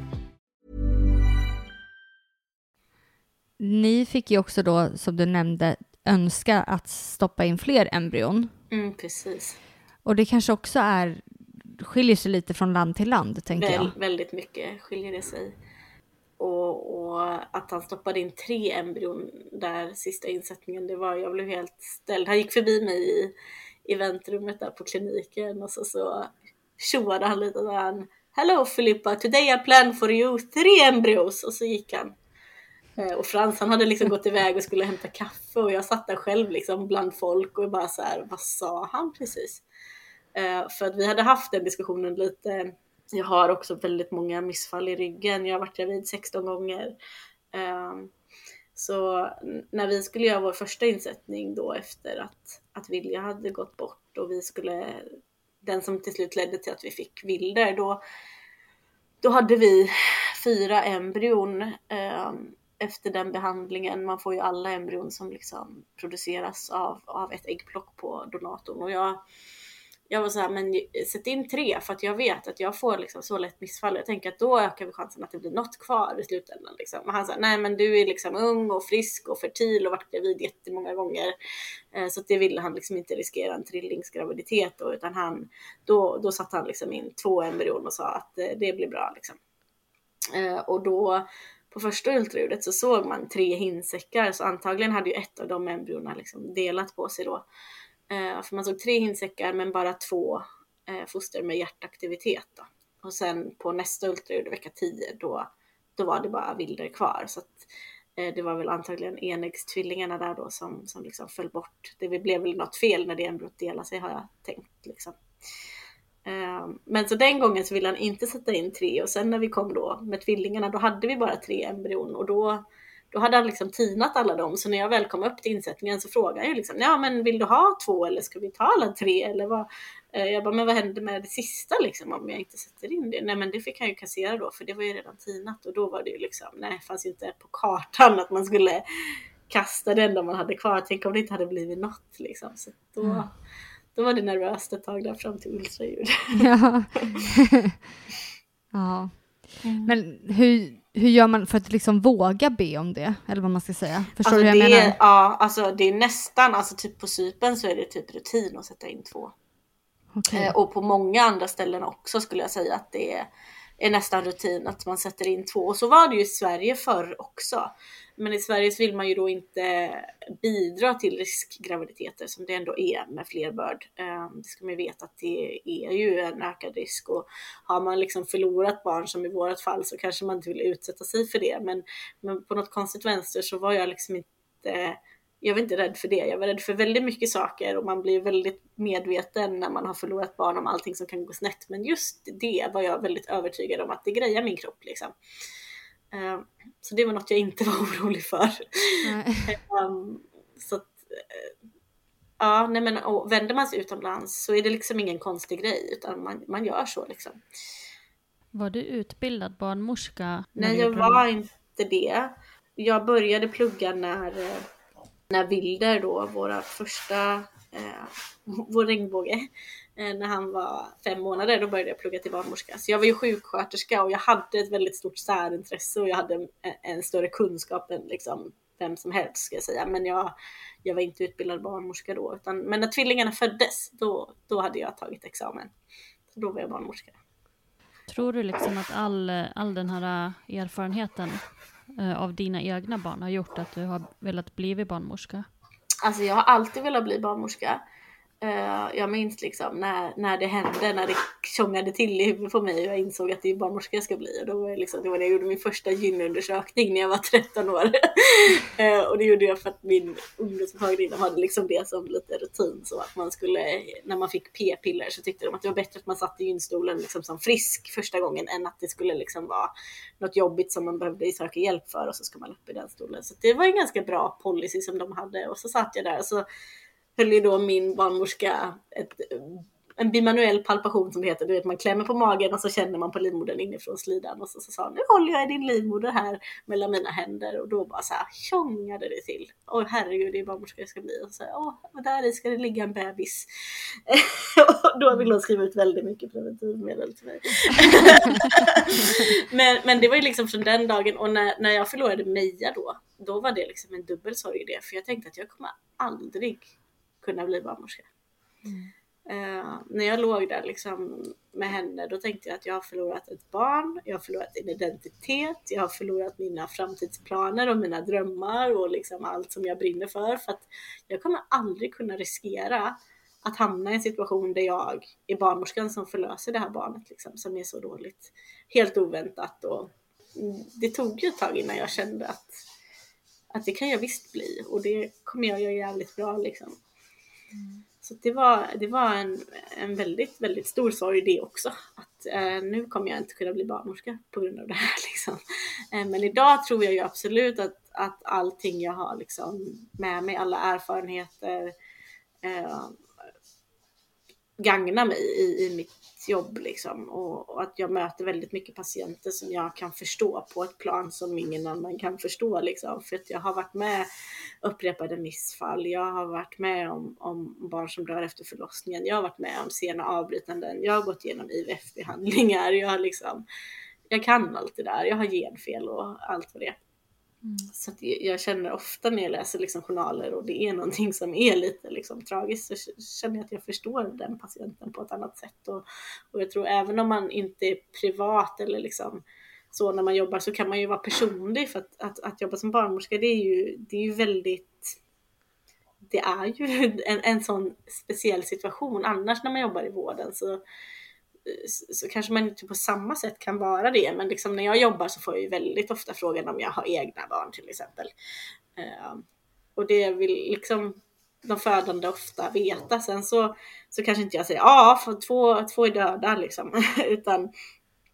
Ni fick ju också då, som du nämnde, önska att stoppa in fler embryon. Mm, precis. Och det kanske också är, skiljer sig lite från land till land, tänker jag. Väl, väldigt mycket skiljer det sig. Och, och att han stoppade in tre embryon där sista insättningen, det var, jag blev helt ställd. Han gick förbi mig i, i väntrummet där på kliniken och så, så tjoade han lite han Hello Filippa, today I plan for you three embryos. Och så gick han. Eh, och Frans han hade liksom gått iväg och skulle hämta kaffe och jag satt där själv liksom bland folk och bara så här, vad sa han precis? Eh, för att vi hade haft den diskussionen lite. Jag har också väldigt många missfall i ryggen. Jag har varit gravid 16 gånger. Ehm, så när vi skulle göra vår första insättning då efter att, att Vilja hade gått bort och vi skulle, den som till slut ledde till att vi fick Wilder, då, då hade vi fyra embryon eh, efter den behandlingen. Man får ju alla embryon som liksom produceras av, av ett äggplock på donatorn. Och jag, jag var så här, men sätt in tre för att jag vet att jag får liksom så lätt missfall. Jag tänker att då ökar vi chansen att det blir något kvar i slutändan. Liksom. Och han sa, nej men du är liksom ung och frisk och fertil och varit gravid jättemånga gånger. Eh, så att det ville han liksom inte riskera en trillingsgraviditet då, utan han, då, då satte han liksom in två embryon och sa att eh, det blir bra liksom. Eh, och då på första ultraljudet så såg man tre hinsäckar så antagligen hade ju ett av de embryona liksom delat på sig då. Eh, för man såg tre hinsäckar men bara två eh, foster med hjärtaktivitet då. Och sen på nästa ultraljud vecka 10 då, då var det bara vilder kvar. Så att, eh, det var väl antagligen enäggstvillingarna där då som, som liksom föll bort. Det blev väl något fel när det embryot delade sig har jag tänkt liksom. Ehm, men så den gången så ville han inte sätta in tre och sen när vi kom då med tvillingarna då hade vi bara tre embryon och då, då hade han liksom tinat alla dem. Så när jag väl kom upp till insättningen så frågade han ju liksom, ja men vill du ha två eller ska vi ta alla tre eller vad? Ehm, jag bara, men vad händer med det sista liksom om jag inte sätter in det? Nej men det fick han ju kassera då för det var ju redan tinat och då var det ju liksom, nej det fanns ju inte på kartan att man skulle kasta det enda man hade kvar. Tänk om det inte hade blivit något liksom. Så då, mm då var det nervöst ett tag där fram till ultraljud. Ja. ja. Mm. Men hur, hur gör man för att liksom våga be om det? Eller vad man ska säga. Förstår alltså du hur jag det, menar? Ja, alltså det är nästan, alltså typ på sypen så är det typ rutin att sätta in två. Okay. Eh, och på många andra ställen också skulle jag säga att det är, är nästan rutin att man sätter in två. Och så var det ju i Sverige förr också. Men i Sverige så vill man ju då inte bidra till riskgraviditeter som det ändå är med flerbörd. Ehm, det ska man ju veta att det är ju en ökad risk och har man liksom förlorat barn som i vårat fall så kanske man inte vill utsätta sig för det. Men, men på något konstigt vänster så var jag liksom inte jag var inte rädd för det. Jag var rädd för väldigt mycket saker och man blir väldigt medveten när man har förlorat barn om allting som kan gå snett. Men just det var jag väldigt övertygad om att det grejar min kropp liksom. Eh, så det var något jag inte var orolig för. um, så att, uh, ja, nej men och vänder man sig utomlands så är det liksom ingen konstig grej utan man, man gör så liksom. Var du utbildad barnmorska? Nej, jag var inte det. Jag började plugga när, eh, när Wilder då, våra första, eh, vår regnbåge, Eh, när han var fem månader, då började jag plugga till barnmorska. Så jag var ju sjuksköterska och jag hade ett väldigt stort särintresse och jag hade en, en större kunskap än liksom vem som helst ska jag säga. Men jag, jag var inte utbildad barnmorska då. Utan, men när tvillingarna föddes, då, då hade jag tagit examen. Så då var jag barnmorska. Tror du liksom att all, all den här eh, erfarenheten eh, av dina egna barn har gjort att du har velat bli barnmorska? Alltså jag har alltid velat bli barnmorska. Uh, jag minns liksom när, när det hände, när det tjongade till i huvudet på mig och jag insåg att det är barnmorska jag ska bli. Och då var det, liksom, det var när jag gjorde min första gynundersökning när jag var 13 år. uh, och det gjorde jag för att min ungdomsmottagning hade liksom det som lite rutin. Så att man skulle, när man fick p-piller så tyckte de att det var bättre att man satt i gynstolen liksom som frisk första gången än att det skulle liksom vara något jobbigt som man behövde söka hjälp för och så ska man upp i den stolen. Så det var en ganska bra policy som de hade och så satt jag där och så höll ju då min barnmorska ett, en bimanuell palpation som det heter. Du vet man klämmer på magen och så känner man på livmodern inifrån slidan och så, så sa nu håller jag i din livmoder här mellan mina händer och då bara så här tjongade det till. Åh herregud det är barnmorska jag ska bli. Och så här, Åh, och där i ska det ligga en bebis. och då vill hon skriva ut väldigt mycket preventivmedel till mig. men, men det var ju liksom från den dagen och när, när jag förlorade Meja då, då var det liksom en dubbel sorg i det för jag tänkte att jag kommer aldrig kunna bli barnmorska. Mm. Uh, när jag låg där liksom med henne då tänkte jag att jag har förlorat ett barn, jag har förlorat en identitet, jag har förlorat mina framtidsplaner och mina drömmar och liksom allt som jag brinner för. För att jag kommer aldrig kunna riskera att hamna i en situation där jag är barnmorskan som förlöser det här barnet liksom, som är så dåligt. Helt oväntat och det tog ju ett tag innan jag kände att, att det kan jag visst bli och det kommer jag göra jävligt bra liksom. Mm. Så det var, det var en, en väldigt, väldigt stor sorg det också. Att eh, nu kommer jag inte kunna bli barnmorska på grund av det här. Liksom. Eh, men idag tror jag ju absolut att, att allting jag har liksom, med mig, alla erfarenheter, eh, gagnar mig i, i mitt jobb liksom. Och, och, att jag möter väldigt mycket patienter som jag kan förstå på ett plan som ingen annan kan förstå liksom. För att jag har varit med upprepade missfall. Jag har varit med om, om barn som dör efter förlossningen. Jag har varit med om sena avbrytanden. Jag har gått igenom IVF-behandlingar. Jag har liksom, jag kan allt det där. Jag har genfel och allt vad det är. Mm. Så jag känner ofta när jag läser liksom journaler och det är någonting som är lite liksom tragiskt så känner jag att jag förstår den patienten på ett annat sätt. Och, och jag tror även om man inte är privat eller liksom så när man jobbar så kan man ju vara personlig för att, att, att jobba som barnmorska det är ju, det är ju väldigt det är ju en, en sån speciell situation. Annars när man jobbar i vården så, så kanske man inte på samma sätt kan vara det. Men liksom när jag jobbar så får jag ju väldigt ofta frågan om jag har egna barn till exempel. Uh, och det vill liksom de födande ofta veta. Sen så, så kanske inte jag säger ja, för två, två är döda liksom. Utan,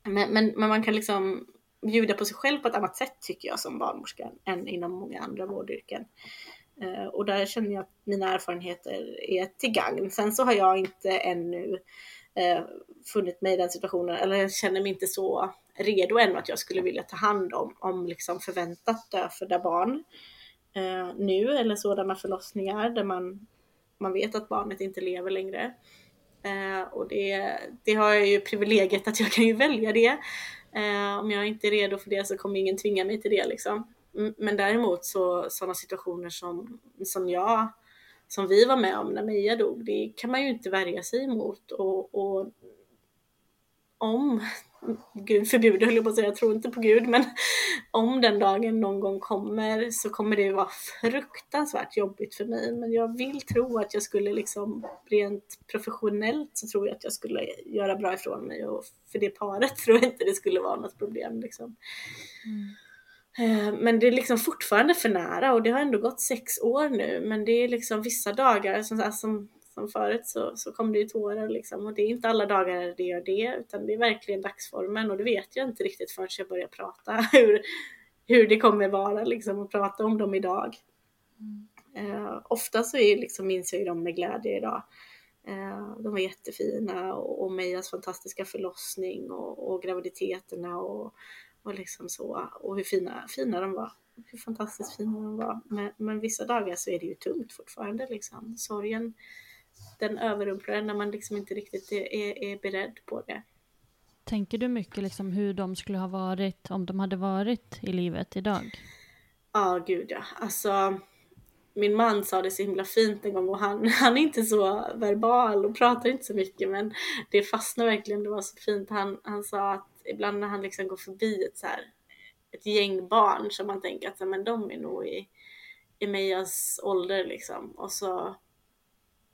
men, men, men, man kan liksom bjuda på sig själv på ett annat sätt tycker jag som barnmorska än inom många andra vårdyrken. Uh, och där känner jag att mina erfarenheter är till gagn. Sen så har jag inte ännu eh, funnit mig i den situationen, eller jag känner mig inte så redo ännu att jag skulle vilja ta hand om, om liksom förväntat dödfödda barn eh, nu, eller sådana förlossningar där man, man vet att barnet inte lever längre. Eh, och det, det har jag ju privilegiet att jag kan ju välja det. Eh, om jag inte är redo för det så kommer ingen tvinga mig till det liksom. Mm, men däremot så sådana situationer som, som jag, som vi var med om när Meja dog, det kan man ju inte värja sig emot. Och, och om, Gud förbjude höll jag på att säga, jag tror inte på Gud, men om den dagen någon gång kommer så kommer det vara fruktansvärt jobbigt för mig. Men jag vill tro att jag skulle liksom rent professionellt så tror jag att jag skulle göra bra ifrån mig och för det paret tror jag inte det skulle vara något problem liksom. Mm. Eh, men det är liksom fortfarande för nära och det har ändå gått sex år nu. Men det är liksom vissa dagar som, alltså, som, som förut så, så kom det ju tårar liksom. Och det är inte alla dagar det gör det utan det är verkligen dagsformen och det vet jag inte riktigt förrän jag börjar prata hur, hur det kommer vara liksom att prata om dem idag. Mm. Uh, ofta så är liksom, minns jag ju dem med glädje idag. Uh, de var jättefina och, och Mejas fantastiska förlossning och, och graviditeterna och och liksom så, och hur fina, fina de var. Hur fantastiskt fina de var. Men, men vissa dagar så är det ju tungt fortfarande liksom. Sorgen, den överrumplar när man liksom inte riktigt är, är, är beredd på det. Tänker du mycket liksom hur de skulle ha varit om de hade varit i livet idag? Ja, oh, gud ja. Alltså, min man sa det så himla fint en gång och han, han är inte så verbal och pratar inte så mycket men det fastnade verkligen, det var så fint. Han, han sa att ibland när han liksom går förbi ett så här, ett gäng barn som man tänker att men de är nog i, i Mejas ålder liksom. Och så,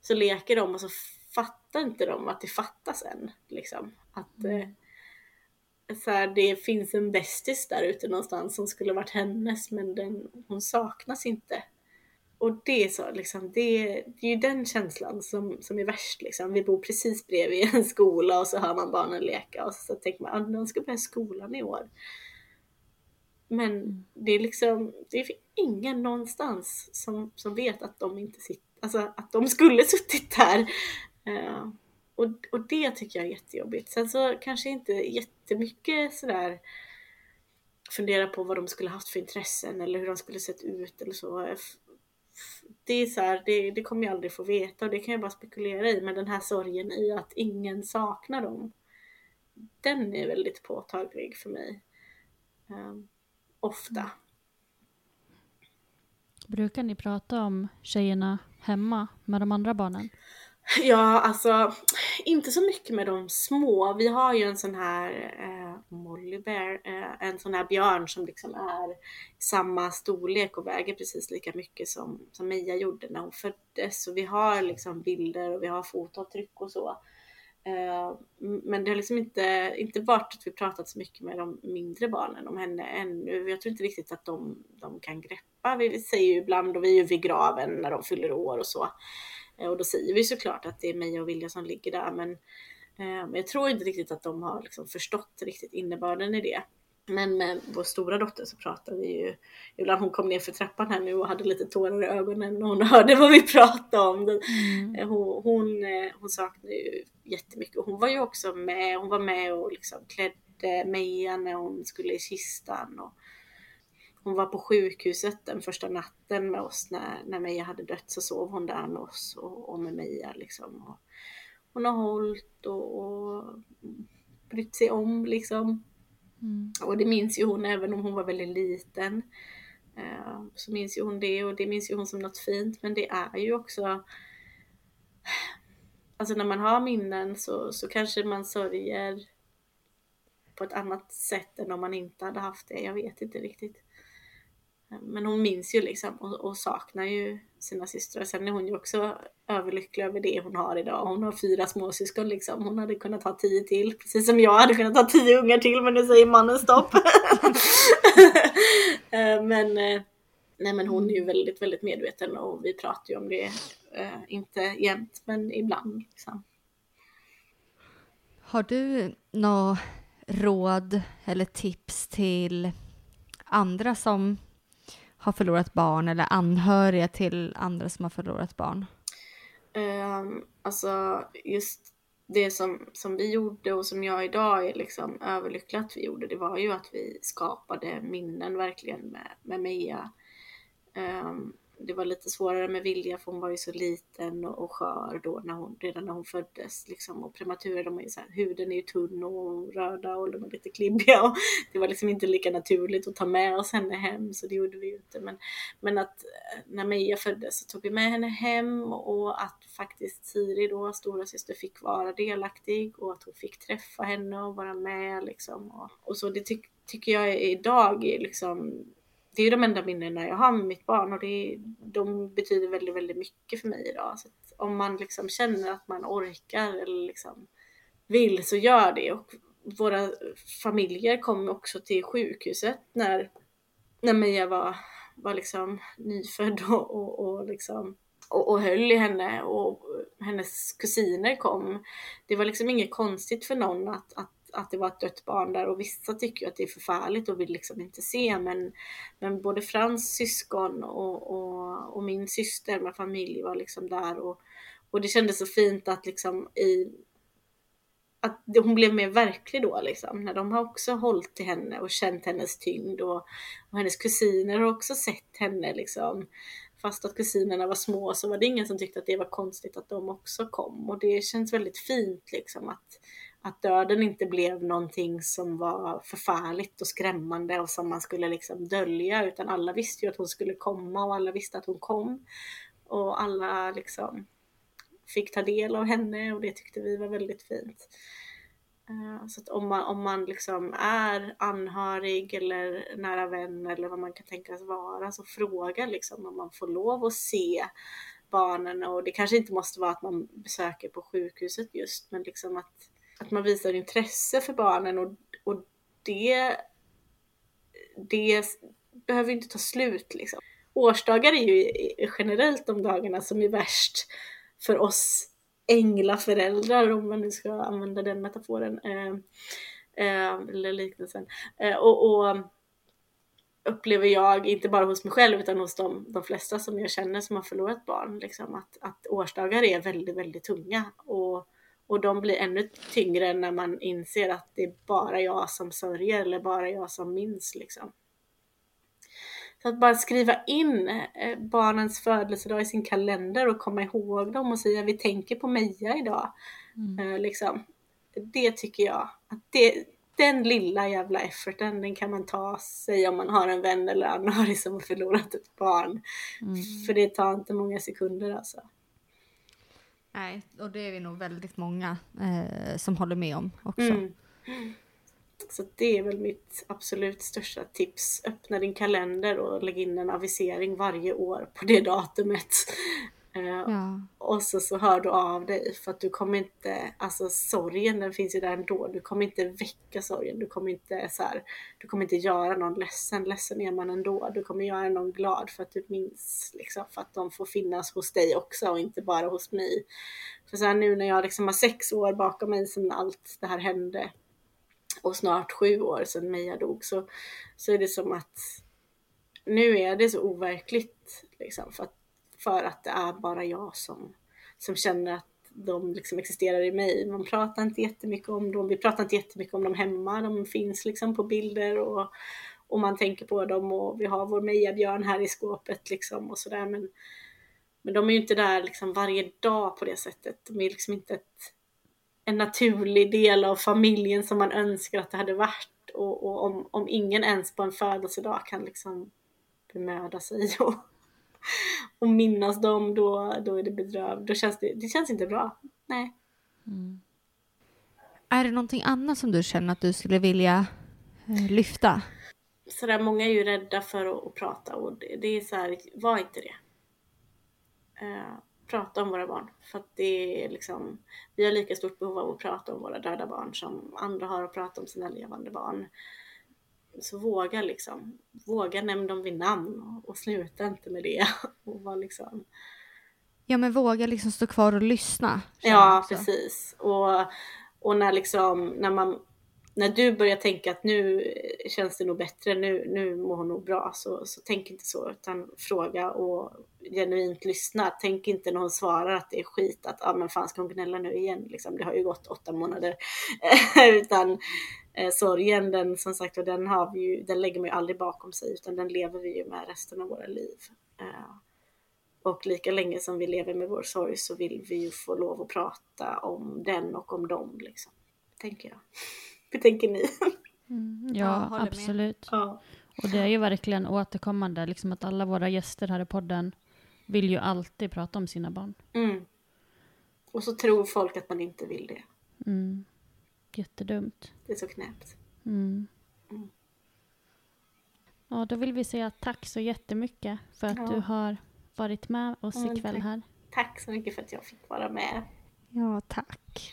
så leker de och så fattar inte de att det fattas en. Liksom. Att mm. eh, så här, det finns en bästis där ute någonstans som skulle varit hennes men den, hon saknas inte och det är så liksom, det, det är ju den känslan som, som är värst liksom. Vi bor precis bredvid en skola och så hör man barnen leka och så tänker man att de ska börja skolan i år. Men det är liksom, det är ingen någonstans som, som vet att de inte sitter, alltså att de skulle suttit där. Uh, och, och det tycker jag är jättejobbigt. Sen så kanske inte jättemycket sådär fundera på vad de skulle haft för intressen eller hur de skulle sett ut eller så det är så här, det, det kommer jag aldrig få veta och det kan jag bara spekulera i. Men den här sorgen i att ingen saknar dem. Den är väldigt påtaglig för mig. Um, ofta. Brukar ni prata om tjejerna hemma med de andra barnen? Ja, alltså inte så mycket med de små. Vi har ju en sån här eh, Molly Bear, eh, en sån här björn som liksom är samma storlek och väger precis lika mycket som, som Mia gjorde när hon föddes. Och vi har liksom bilder och vi har fotavtryck och så. Eh, men det har liksom inte, inte varit att vi pratat så mycket med de mindre barnen om henne ännu. Jag tror inte riktigt att de, de kan greppa. Vi säger ju ibland, och vi är ju vid graven när de fyller år och så. Eh, och då säger vi såklart att det är Meja och Vilja som ligger där men, eh, jag tror inte riktigt att de har liksom förstått riktigt innebörden i det. Men med vår stora dotter så pratar vi ju, ibland hon kom ner för trappan här nu och hade lite tårar i ögonen och hon hörde vad vi pratade om. Mm. Eh, hon, hon, hon saknar ju jättemycket och hon var ju också med, hon var med och liksom klädde Meja när hon skulle i kistan. Och, hon var på sjukhuset den första natten med oss när, när Meja hade dött så sov hon där med oss och, och med Meja liksom. Och hon har hållit och, och brytt sig om liksom. Mm. Och det minns ju hon även om hon var väldigt liten. Uh, så minns ju hon det och det minns ju hon som något fint men det är ju också Alltså när man har minnen så, så kanske man sörjer på ett annat sätt än om man inte hade haft det. Jag vet inte riktigt. Men hon minns ju liksom och, och, saknar ju sina systrar. Sen är hon ju också överlycklig över det hon har idag. Hon har fyra småsyskon liksom. Hon hade kunnat ha tio till. Precis som jag hade kunnat ha tio ungar till men nu säger mannen stopp. Eh, men, eh, nej, men hon är ju väldigt, väldigt medveten och vi pratar ju om det. Eh, inte jämt men ibland. Liksom. Har du några råd eller tips till andra som har förlorat barn eller anhöriga till andra som har förlorat barn? Um, alltså just det som, som vi gjorde och som jag idag är liksom överlycklig att vi gjorde, det var ju att vi skapade minnen verkligen med, med Meja. Um, ehm, det var lite svårare med Vilja för hon var ju så liten och, och skör då när hon, redan när hon föddes. Liksom. Och prematurer, de är ju så här, huden är ju tunn och röda och de är lite klibbiga. Och det var liksom inte lika naturligt att ta med oss henne hem så det gjorde vi ju inte. Men, men att eh, när Meja föddes så tog vi med henne hem och att faktiskt Siri då, stora syster fick vara delaktig och att hon fick träffa henne och vara med liksom. Och, och så det ty tycker jag idag är liksom det är ju de enda minnena jag har med mitt barn och det, de betyder väldigt, väldigt mycket för mig idag. Så om man liksom känner att man orkar eller liksom vill så gör det. Och våra familjer kom också till sjukhuset när, när Mia var, var liksom nyfödd och, och, och liksom och, och höll i henne och hennes kusiner kom. Det var liksom inget konstigt för någon att, att att det var ett dött barn där och vissa tycker att det är förfärligt och vill liksom inte se men, men både Frans syskon och, och, och min syster med familj var liksom där och, och det kändes så fint att liksom i att hon blev mer verklig då liksom, när de har också hållit till henne och känt hennes tyngd och, och hennes kusiner har också sett henne liksom. Fast att kusinerna var små så var det ingen som tyckte att det var konstigt att de också kom och det känns väldigt fint liksom att, att döden inte blev någonting som var förfärligt och skrämmande och som man skulle liksom dölja utan alla visste ju att hon skulle komma och alla visste att hon kom. Och alla liksom fick ta del av henne och det tyckte vi var väldigt fint. Eh, så att om man, om man liksom är anhörig eller nära vän eller vad man kan tänkas vara så fråga liksom om man får lov att se barnen och det kanske inte måste vara att man besöker på sjukhuset just men liksom att att man visar intresse för barnen och, och det, det behöver inte ta slut liksom. Årsdagar är ju generellt de dagarna som är värst för oss änglaföräldrar om man nu ska använda den metaforen eh, eh, eller liknelsen. Eh, och, och, upplever jag, inte bara hos mig själv utan hos de, de flesta som jag känner som har förlorat barn, liksom, att, att årsdagar är väldigt, väldigt tunga. Och och de blir ännu tyngre när man inser att det är bara jag som sörjer eller bara jag som minns liksom. Så att bara skriva in eh, barnens födelsedag i sin kalender och komma ihåg dem och säga vi tänker på Meja idag. Mm. Eh, liksom. Det tycker jag, att det, den lilla jävla efforten den kan man ta sig om man har en vän eller anhörig som har förlorat ett barn. Mm. För det tar inte många sekunder alltså. Nej, och det är vi nog väldigt många eh, som håller med om också. Mm. Så det är väl mitt absolut största tips. Öppna din kalender och lägg in en avisering varje år på det datumet. Eh, ja. Och så, så hör du av dig för att du kommer inte, alltså sorgen den finns ju där ändå. Du kommer inte väcka sorgen. Du kommer inte så här, du kommer inte göra någon ledsen. Ledsen är man ändå. Du kommer göra någon glad för att du minns liksom för att de får finnas hos dig också och inte bara hos mig. För så här, nu när jag liksom har sex år bakom mig sedan allt det här hände och snart sju år sedan Meja dog så, så är det som att nu är det så overkligt liksom för att för att det är bara jag som, som känner att de liksom existerar i mig. Man pratar inte jättemycket om dem. Vi pratar inte jättemycket om dem hemma. De finns liksom på bilder och, och man tänker på dem och vi har vår Meja-björn här i skåpet liksom och sådär. Men, men de är ju inte där liksom varje dag på det sättet. De är liksom inte ett, en naturlig del av familjen som man önskar att det hade varit. Och, och om, om ingen ens på en födelsedag kan liksom bemöda sig och och minnas dem, då, då är det bedrövligt. Då känns det, det känns inte bra. Nej. Mm. Är det någonting annat som du känner att du skulle vilja eh, lyfta? Så där, många är ju rädda för att, att prata och det, det, är så här, var inte det. Eh, prata om våra barn. För att det är liksom, vi har lika stort behov av att prata om våra döda barn som andra har att prata om sina levande barn. Så våga liksom, våga nämna dem vid namn och, och sluta inte med det. Och var liksom... Ja men våga liksom stå kvar och lyssna. Ja precis. Och, och när liksom, när man när du börjar tänka att nu känns det nog bättre, nu, nu mår hon nog bra, så, så tänk inte så, utan fråga och genuint lyssna. Tänk inte när hon svarar att det är skit, att ah, men fan ska hon gnälla nu igen, liksom. det har ju gått åtta månader. utan eh, sorgen, den som sagt och den, har vi ju, den lägger man ju aldrig bakom sig, utan den lever vi ju med resten av våra liv. Eh, och lika länge som vi lever med vår sorg så vill vi ju få lov att prata om den och om dem, liksom, tänker jag. Hur tänker ni? Mm, ja, ja absolut. Ja. Och det är ju verkligen återkommande, liksom att alla våra gäster här i podden vill ju alltid prata om sina barn. Mm. Och så tror folk att man inte vill det. Mm. Jättedumt. Det är så knäppt. Mm. Mm. Ja, då vill vi säga tack så jättemycket för att ja. du har varit med oss ja, ikväll tack. här. Tack så mycket för att jag fick vara med. Ja, tack.